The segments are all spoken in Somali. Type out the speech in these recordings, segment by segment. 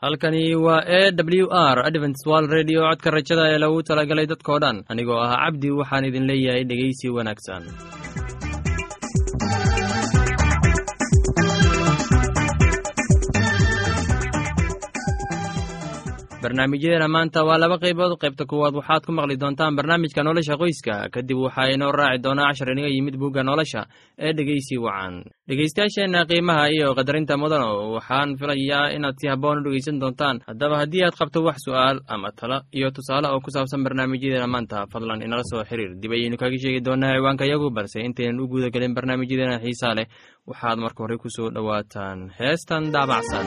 halkani waa e w r adventswal redio codka rajada ee lagu talagalay dadkoo dhan. Anigoo ah cabdi waxaan idin leeyahay dhegeysi wanaagsan barnaamijyadeena maanta waa laba qaybood. Qaybta kuwaad waxaad ku maqli doontaan barnaamijka nolosha qoyska. Kadib waxaa inoo raaci doonaa cashar inaga yimid bugga nolosha ee dhegeysi wacan. Dhegeystayaasheenna qiimaha iyo qadarinta mudano waxaan filayaa inaad si habboon u dhegeysan doontaan. Haddaba haddii aad qabto wax su'aal ama talo iyo tusaale oo ku saabsan barnaamijyadeena maanta fadlan inala soo xiriir. Dib ayaynu kaga sheegi doonaa ciwaanka yagu balse intaynan u guda gelin barnaamijyadeena xiisaa leh. Waxaad marka hore ku soo dhowaataan. Heestan daabacsan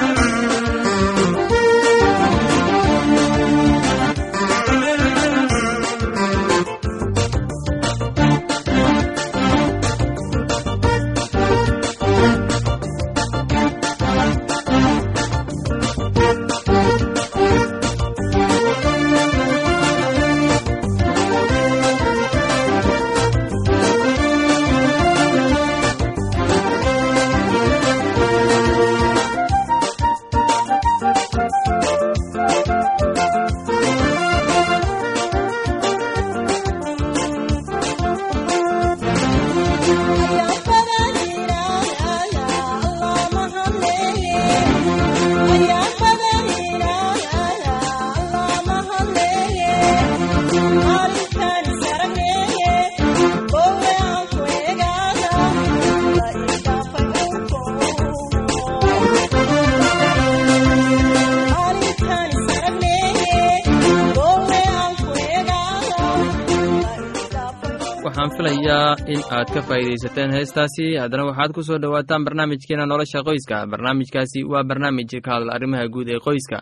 in aad ka faa'iidaysateen heestaasi. Haddana waxaad ku soo dhowaataan barnaamijkeena nolosha qoyska. Barnaamijkaasi waa barnaamij ka hadla arrimaha guud ee qoyska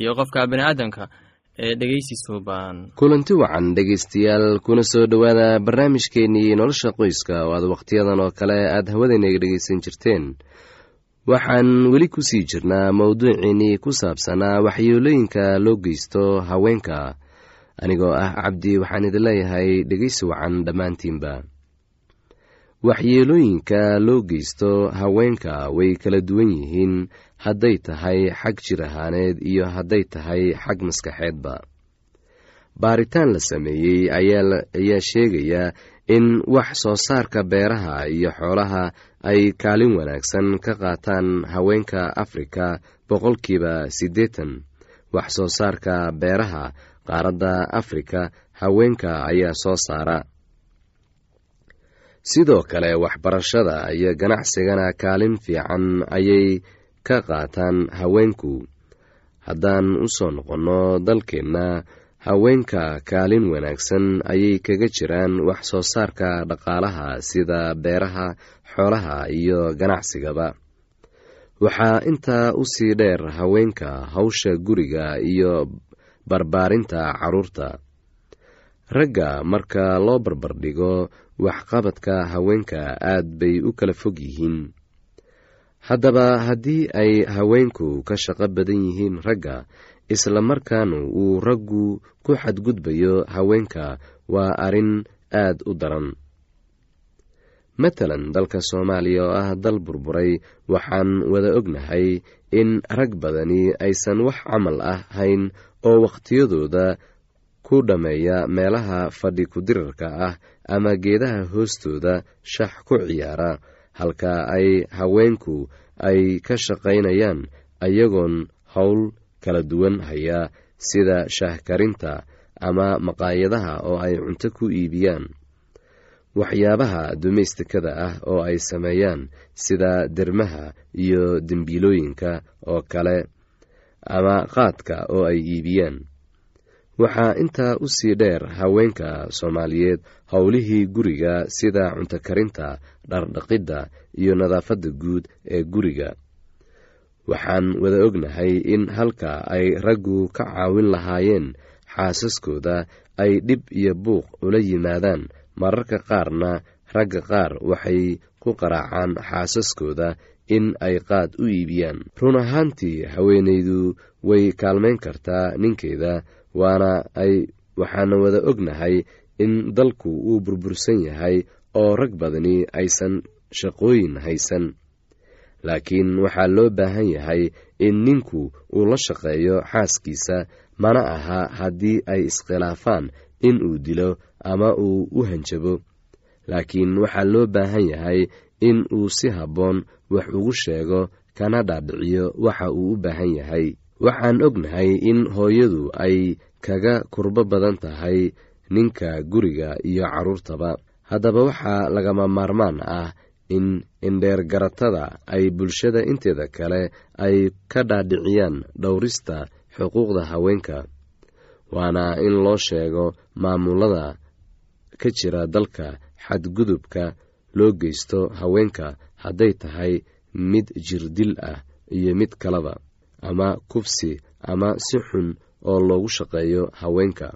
iyo qofka bini'aadamka ee dhegeysi suuban kulanti wacan dhegaystayaal kuna soo dhowaada barnaamijkeennii nolosha qoyska. Oo aad wakhtiyadan oo kale aad hawadaynaga dhegaysan jirteen. Waxaan weli ku sii jirnaa mowduuciinnii ku saabsanaa waxyeelooyinka loo geysto haweenka. Anigoo ah cabdi waxaan idin leeyahay dhegeysi wacan dhammaantiinba waxyeelooyinka loo geysto haweenka way kala duwan yihiin. Hadday tahay xag jir ahaaneed iyo hadday tahay xag maskaxeedba. Baaritaan la sameeyey ayaa sheegaya in wax soo saarka beeraha iyo xoolaha ay kaalin wanaagsan ka qaataan haweenka afrika boqolkiiba siddeetan. Wax soo saarka beeraha qaaradda afrika haweenka ayaa soo saara sidoo kale waxbarashada iyo ganacsigana kaalin fiican ayay ka qaataan haweenku. Haddaan u soo noqonno dalkeenna haweenka kaalin wanaagsan ayay kaga jiraan wax soo saarka dhaqaalaha sida beeraha xoolaha iyo ganacsigaba waxaa intaa u sii dheer haweenka hawsha guriga iyo barbaarinta carruurta ragga marka loo barbardhigo waxqabadka haweenka aad bay u kala fog yihiin. Haddaba haddii ay haweenku ka shaqo badan yihiin ragga isla markaana uu raggu ku xadgudbayo haweenka waa arrin aad u daran. Matalan dalka soomaaliya oo ah dal burburay waxaan wada ognahay in rag badani aysan wax camal ah hayn oo wakhtiyadooda ku dhammeeya meelaha fadhi ku-dirarka ah ama geedaha hoostooda shax ku ciyaara halka ay haweenku ay ka shaqaynayaan ayagoon howl kala duwan haya sida shaahkarinta ama maqaayadaha oo ay cunto ku iibiyaan. Waxyaabaha dumaystikada ah oo ay sameeyaan sida dermaha iyo dembiilooyinka oo kale ama qaadka oo ay iibiyaan waxaa intaa u sii dheer haweenka soomaaliyeed howlihii guriga sida cunto karinta dhardhaqidda iyo nadaafadda guud ee guriga. Waxaan wada ognahay in halka ay raggu ka caawin lahaayeen xaasaskooda ay dhib iyo buuq ula yimaadaan. Mararka qaarna ragga qaar waxay ku qaraacaan xaasaskooda in ay qaad u iibiyaan. Run ahaantii haweenaydu way kaalmayn kartaa ninkeeda waana ay waxaana wada ognahay in dalku uu burbursan yahay oo rag badani aysan shaqooyin haysan. Laakiin waxaa loo baahan yahay in ninku uu la shaqeeyo xaaskiisa mana aha haddii ay iskhilaafaan in uu dilo ama uu u hanjabo. Laakiin waxaa loo baahan yahay in uu si habboon wax ugu sheego kana dhaadhiciyo waxa uu u baahan yahay waxaan ognahay in hooyadu ay kaga kurbo badan tahay ninka guriga iyo carruurtaba. Haddaba waxaa lagama maarmaan ah in indheergaratada ay bulshada inteeda kale ay ka dhaadhiciyaan dhowrista xuquuqda haweenka waana in loo sheego maamulada ka jira dalka xadgudubka loo geysto haweenka hadday tahay mid jirdil ah iyo mid kaleba ama kubsi ama si xun oo loogu shaqeeyo haweenka.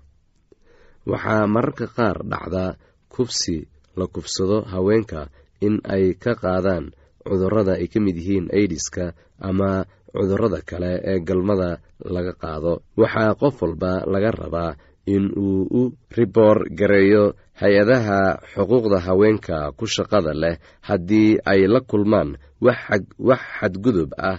Waxaa mararka qaar dhacda kubsi la kubsado haweenka in ay ka qaadaan cudurrada ay ka mid yihiin aidiska ama cudurrada kale ee galmada laga qaado. Waxaa qof walba laga rabaa in uu u riboor gareeyo hay'adaha xuquuqda haweenka ku shaqada leh haddii ay la kulmaan wax xadgudub ah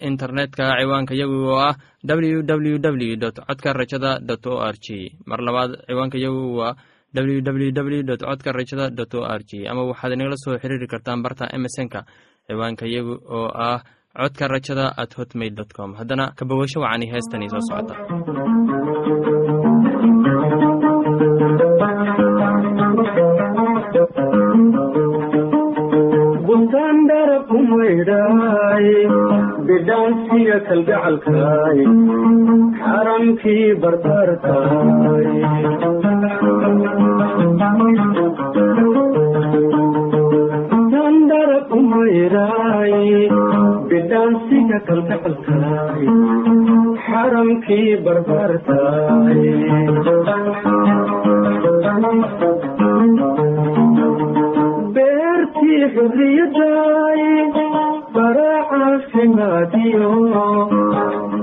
internetka ciwaanka yagu oo ah w codka rajada dot o r g mar labaad ciwaanka yagu waa w w w codka rajada dot o r g ama waxaad inagala soo xiriiri kartaan barta emesonka ciwaanka yagu oo ah codka rajada at hotmail dot com. Haddana kabawasho wacani heestanii soo socota bidhaansiga kalgacalkaay xaramkii barbaarkaay dandara umayraay bidhaansiga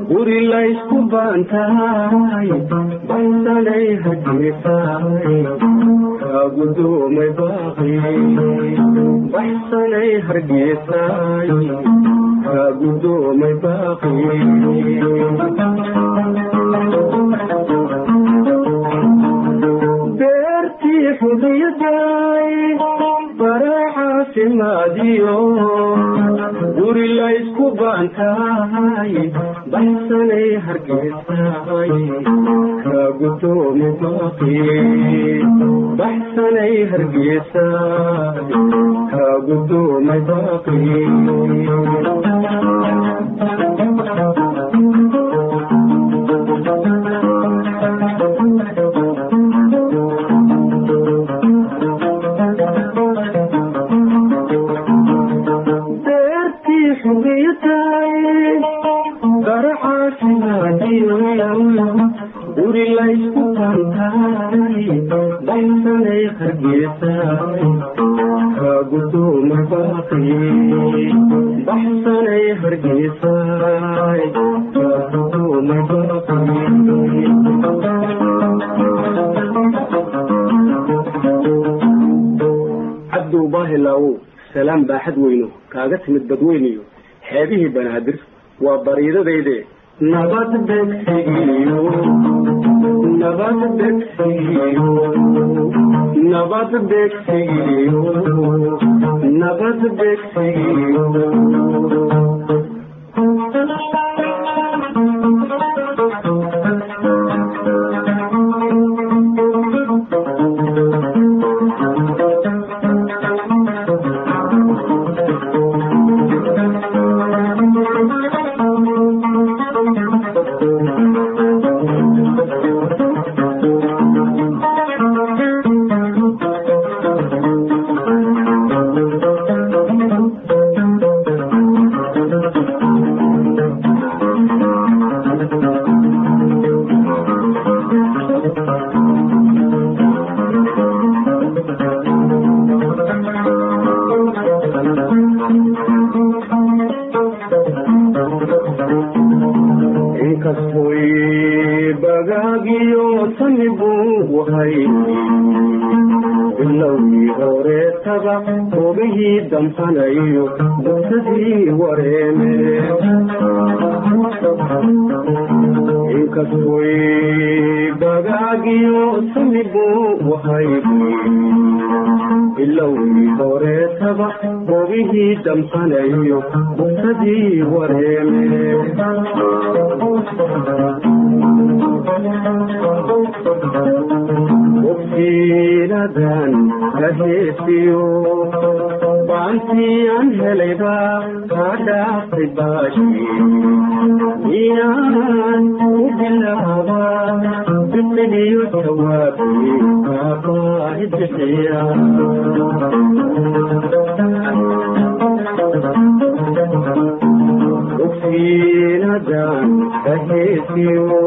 guri laysku baantahay baysanay hargeysaay kaagudoomay baaqi baxsanay hargeysaay kaagudoomay baaqi beertii xudiyadaay baraacaasimaadiyo guri laysku baantahay baxsanay hargeysaay kaagudoomi baaqi baxsanay hargeysaay kaagudoomay baaqi cabdow baahilaawow salaam baaxad weyno kaaga timid badweyniyo xeebihii banaadir waa bariidadayde nabad begsigiyo nabad begsigiyo nabad begsigiyo nabad begsigiyo horeetaba ogihii damsanayo dugsadii wareeme bogsiinadan ka heesiyo baantii aan helayba kaa dhaaftay baashi miyaan u bilaaba biqiliyo jawaabi kaabaahi bixiya bogsiinadan ka heesiyo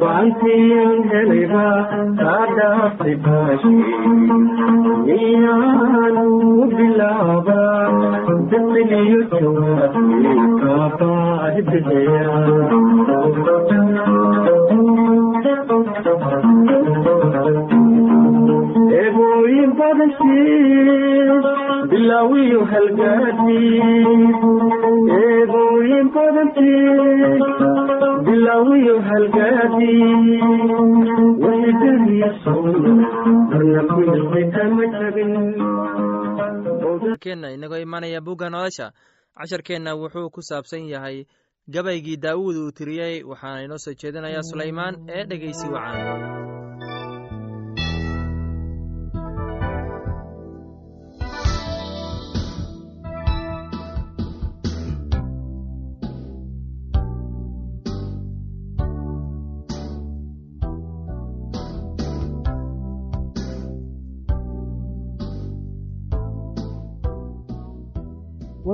baantiyan helayba kaa dhaaftay baashi miyaan u bilaaba biqiliyo jawaabi kaabaahi bixiya eebooyin badashii bilaawiyo halgaadii bilaawiyo halgaadii keenna inagoo imanaya bugga nolosha casharkeenna wuxuu ku saabsan yahay gabaygii daawuud uu tiriyey waxaana inoo soo jeedinayaa sulaymaan ee dhegeysi wacan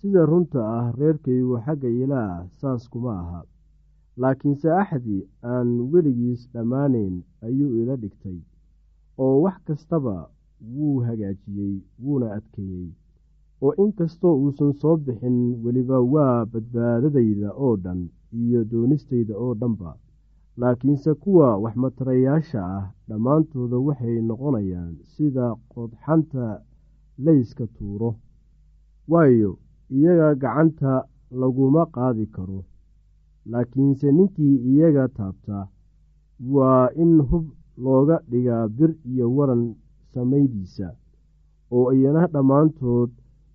sida runta ah reerkaygu xagga ilaah saas kuma aha. Laakiinse axdii aan weligiis dhammaanayn ayuu ila dhigtay oo wax kastaba wuu hagaajiyey wuuna adkeeyey. Oo inkastoo uusan soo bixin weliba waa badbaadadayda oo dhan iyo doonistayda oo dhanba. Laakiinse kuwa waxmatarayaasha ah dhammaantooda waxay noqonayaan sida qodxanta layska tuuro. Waayo iyaga gacanta laguma qaadi karo. Laakiinse ninkii iyaga taabta waa in hub looga dhigaa bir iyo waran samaydiisa oo iyana dhammaantood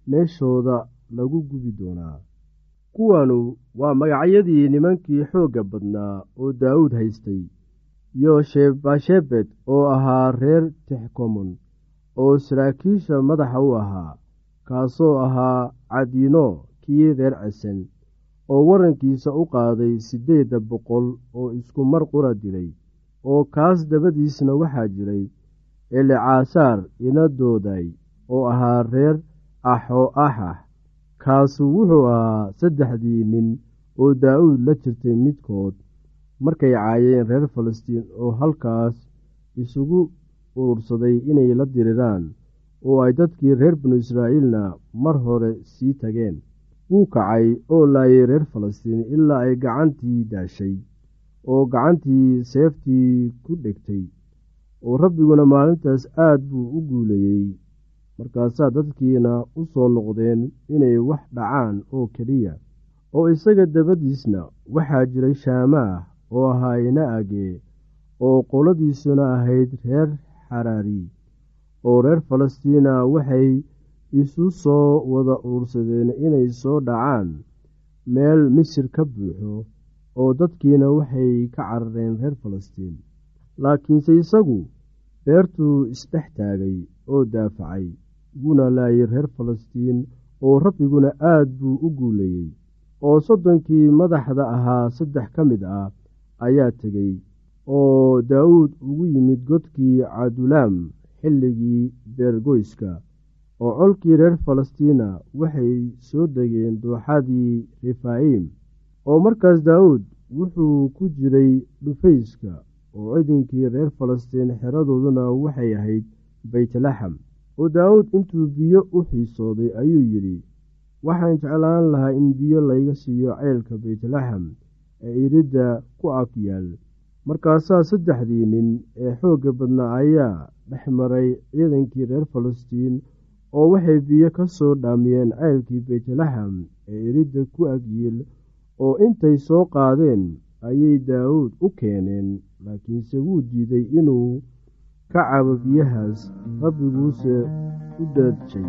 meeshooda lagu gubi doonaa. Kuwanu waa magacyadii nimankii xoogga badnaa oo daawuud haystay yoshebashebed oo ahaa reer texkomon oo saraakiisha madaxa u ahaa kaasoo ahaa cadiino kii reer casan oo warankiisa u qaaday siddeedda boqol oo isku mar qura dilay oo kaas dabadiisna waxaa jiray elecaasaar inadooday oo ahaa reer axo axah kaasu wuxuu ahaa saddexdii nin oo daa'uud la jirtay midkood. Markay caayeen reer falastiin oo halkaas isugu urursaday inay la diriraan oo ay dadkii reer binu israa'iilna mar hore sii tageen. Wuu kacay oo laayay reer falastiin ilaa ay gacantii daashay oo gacantii seeftii ku dhegtay oo rabbiguna maalintaas aad buu u guulayey markaasaa dadkiina u soo noqdeen inay wax dhacaan oo keliya oo isaga dabadiisna waxaa jiray shaamaah oo ahaa ina-age oo qoladiisuna ahayd reer xaraari oo reer falastiina waxay isu soo wada uursadeen inay soo dhacaan meel misir ka buuxo oo dadkiina waxay ka carareen reer falastiin. Laakiinse isagu beertuu isdhex taagay oo daafacay wuuna laayay reer falastiin oo rabbiguna aad buu u guulayey oo soddonkii madaxda ahaa saddex ka mid ah ayaa tegey oo daawuud ugu yimid godkii cadulaam xilligii beergoyska oo colkii reer falastiina waxay soo degeen dooxadii refaa'im oo markaas daawuud wuxuu ku jiray dhufayska oo ciidankii reer falastiin xeradooduna waxay ahayd beytlaxam oo daawuud intuu biyo u xiisooday ayuu yidhi waxaan jeclaan lahaa in biyo layga siiyo ceylka beytlaxam ee iridda ku ag yaal markaasaa saddexdii nin ee xoogga badnaa ayaa dhex maray ciidankii reer falastiin oo waxay biyo ka soo dhaamiyeen ceylkii beytlaxam ee iridda ku agyiil oo intay soo qaadeen ayay daawuud u keeneen laakiinse wuu diiday inuu ka cabo biyahaas rabbiguuse u daadjay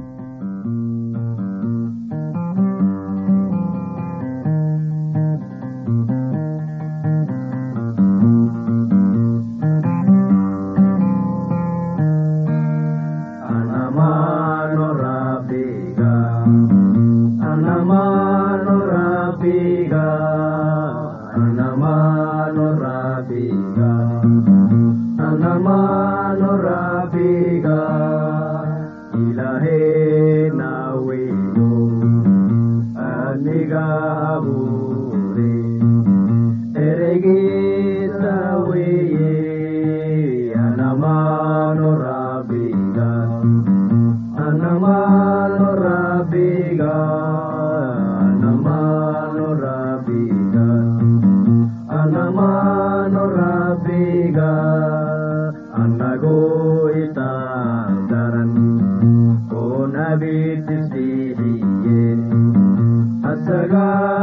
Anamano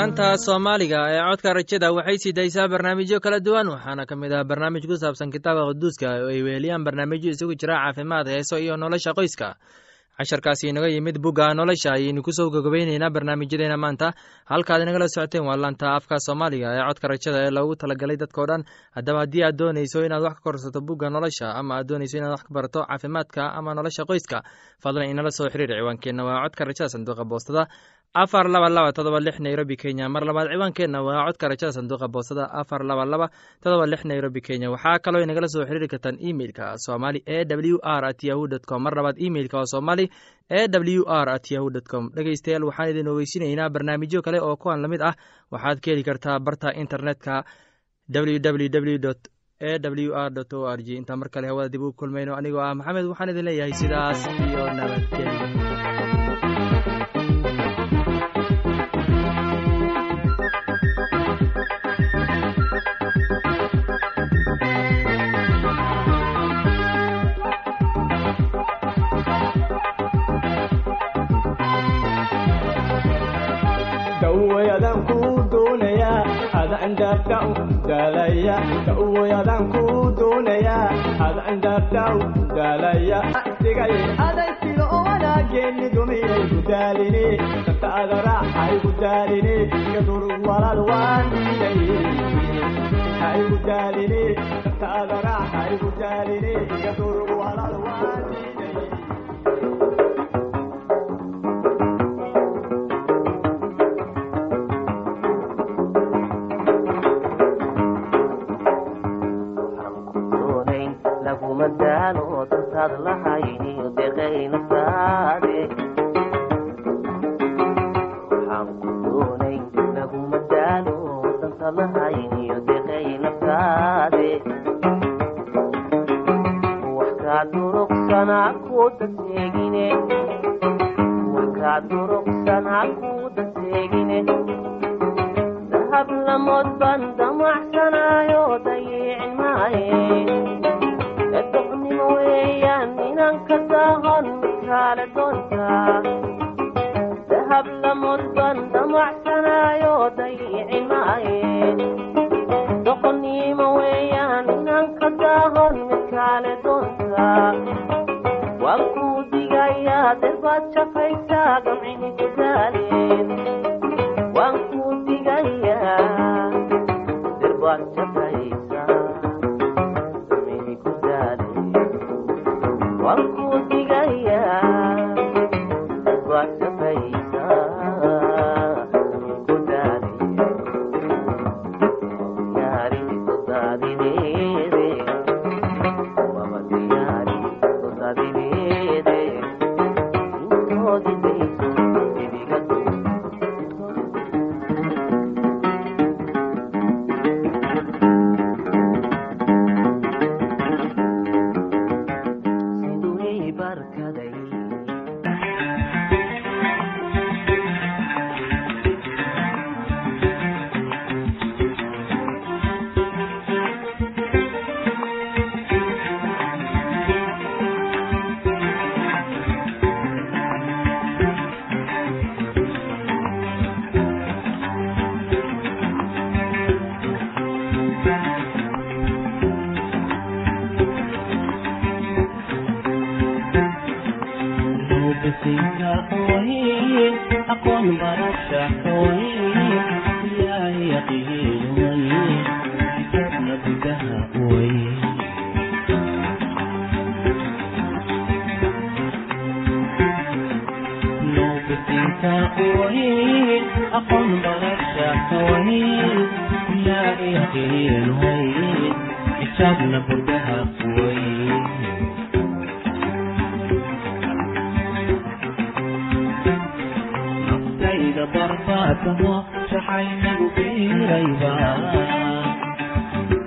laanta soomaaliga ee codka rajada waxay sii daysaa barnaamijyo kala duwan waxaana ka mid ah barnaamij ku saabsan kitaabka quduuska oo ay weheliyaan barnaamijyo isugu jira caafimaad heeso iyo nolosha qoyska. Casharkaasi inaga yimid bugga nolosha ayaynu ku soo gogobeyneynaa barnaamijyadeena maanta. Halkaad inagala socoteen waa laanta afka soomaaliga ee codka rajada ee loogu talagalay dadkao dhan. Haddaba haddii aad doonayso inaad wax ka korsato bugga nolosha ama aad doonayso inaad wax ka barato caafimaadka ama nolosha qoyska fadlan inala soo xiriir ciwaankeenna waa codka rajada sanduuqa boostada afar laba laba todoba lix nairobi kenya. Mar labaad ciwaankeenna waa codka rajada sanduuqa boostada afar laba laba todoba lix nairobi kenya. Waxaa kaloo inagala soo xiriiri kartaan emeilka somali e w r at yahu dt com. Mar labaad emeilka oo somali e w r at yahu dt com. Dhegeystayaal waxaan idin ogeysinaynaa barnaamijyo kale oo kuwan la mid ah. Waxaad ka heli kartaa barta internetka www e w r o r g. Intaa mar kale hawada dib ugu kulmayno. Anigoo ah maxamed waxaan idin leeyahay sidaas iyo nabadgelyo adandabta dalaya dawayadan ku doonaya adandabta dalaya. Digay aday silo wanaageenni dumiyay gudaalini dadkaada raaxay gudaalini gadur walal waaniyay hay gudaalini dadkaada raaxay gudaalini gadur walal waaniyay dantaad derbaad shaqaysaa gamcini ku barbaadamo shaxaynagu biirayba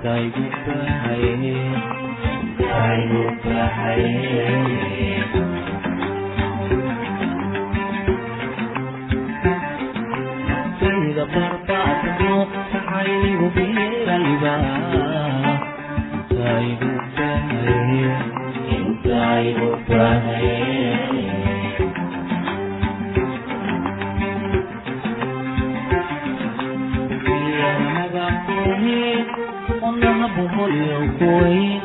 daygu bahaye daygu bahaye naftayda barbaadamo shaxaynagu biirayba daygu bahaye daygu bahaye wadnaha boholyo ku wayn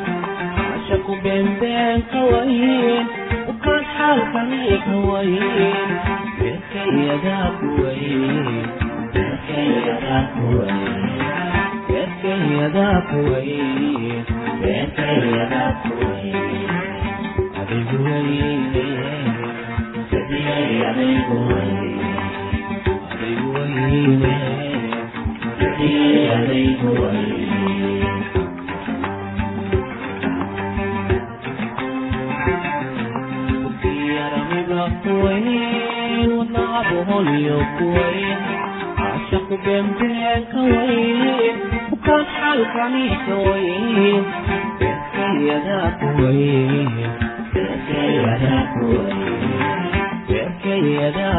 caashaku beenbeen ka wayn ukaan xaalkani ka wayn beerkayadaa ku wayn beerkayadaa ku wayn beerkayadaa ku wayn beerkayadaa ku wayn adigu wayne sadiyay adigu wayne adigu wayne sadiyay wadnaha boholyo kuwayn caashaqu beenbeen ka wayn ukaan xaalkani ka wayn beerkayadaa kuwayn beerkayadaa kuwayn beerkayadaa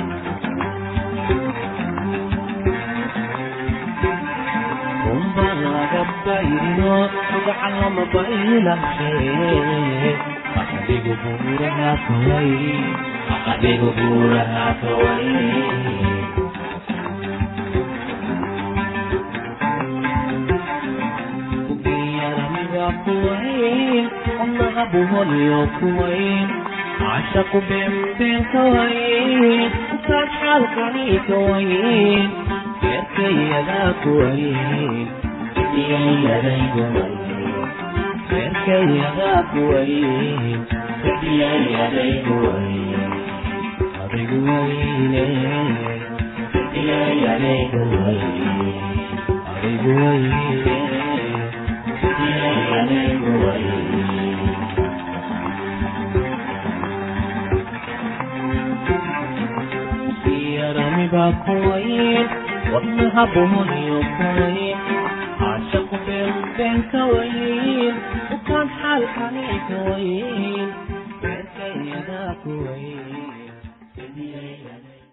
laga bayrino gacan lama baydhashe adigu buuraha kawaye adigu buuraha kawaye yaramiga kuwayn wadnaha boholyo kuwayn. Caashaqu beenbeen ka wayn ukaan xaalkani ka wayn beerkayadaa kuwayn sadiyayadaygu wayn beerkayadaa kuwayn sadiyayadaygu wayn adigu wayne sadiyayadaygu wayn adigu wayne yaramiba kuwayn wadnaha boholyo kuwayn caashaqu beenbeen ka wayn ukaan xaalkani ka wayn beerkayadaa kuwayn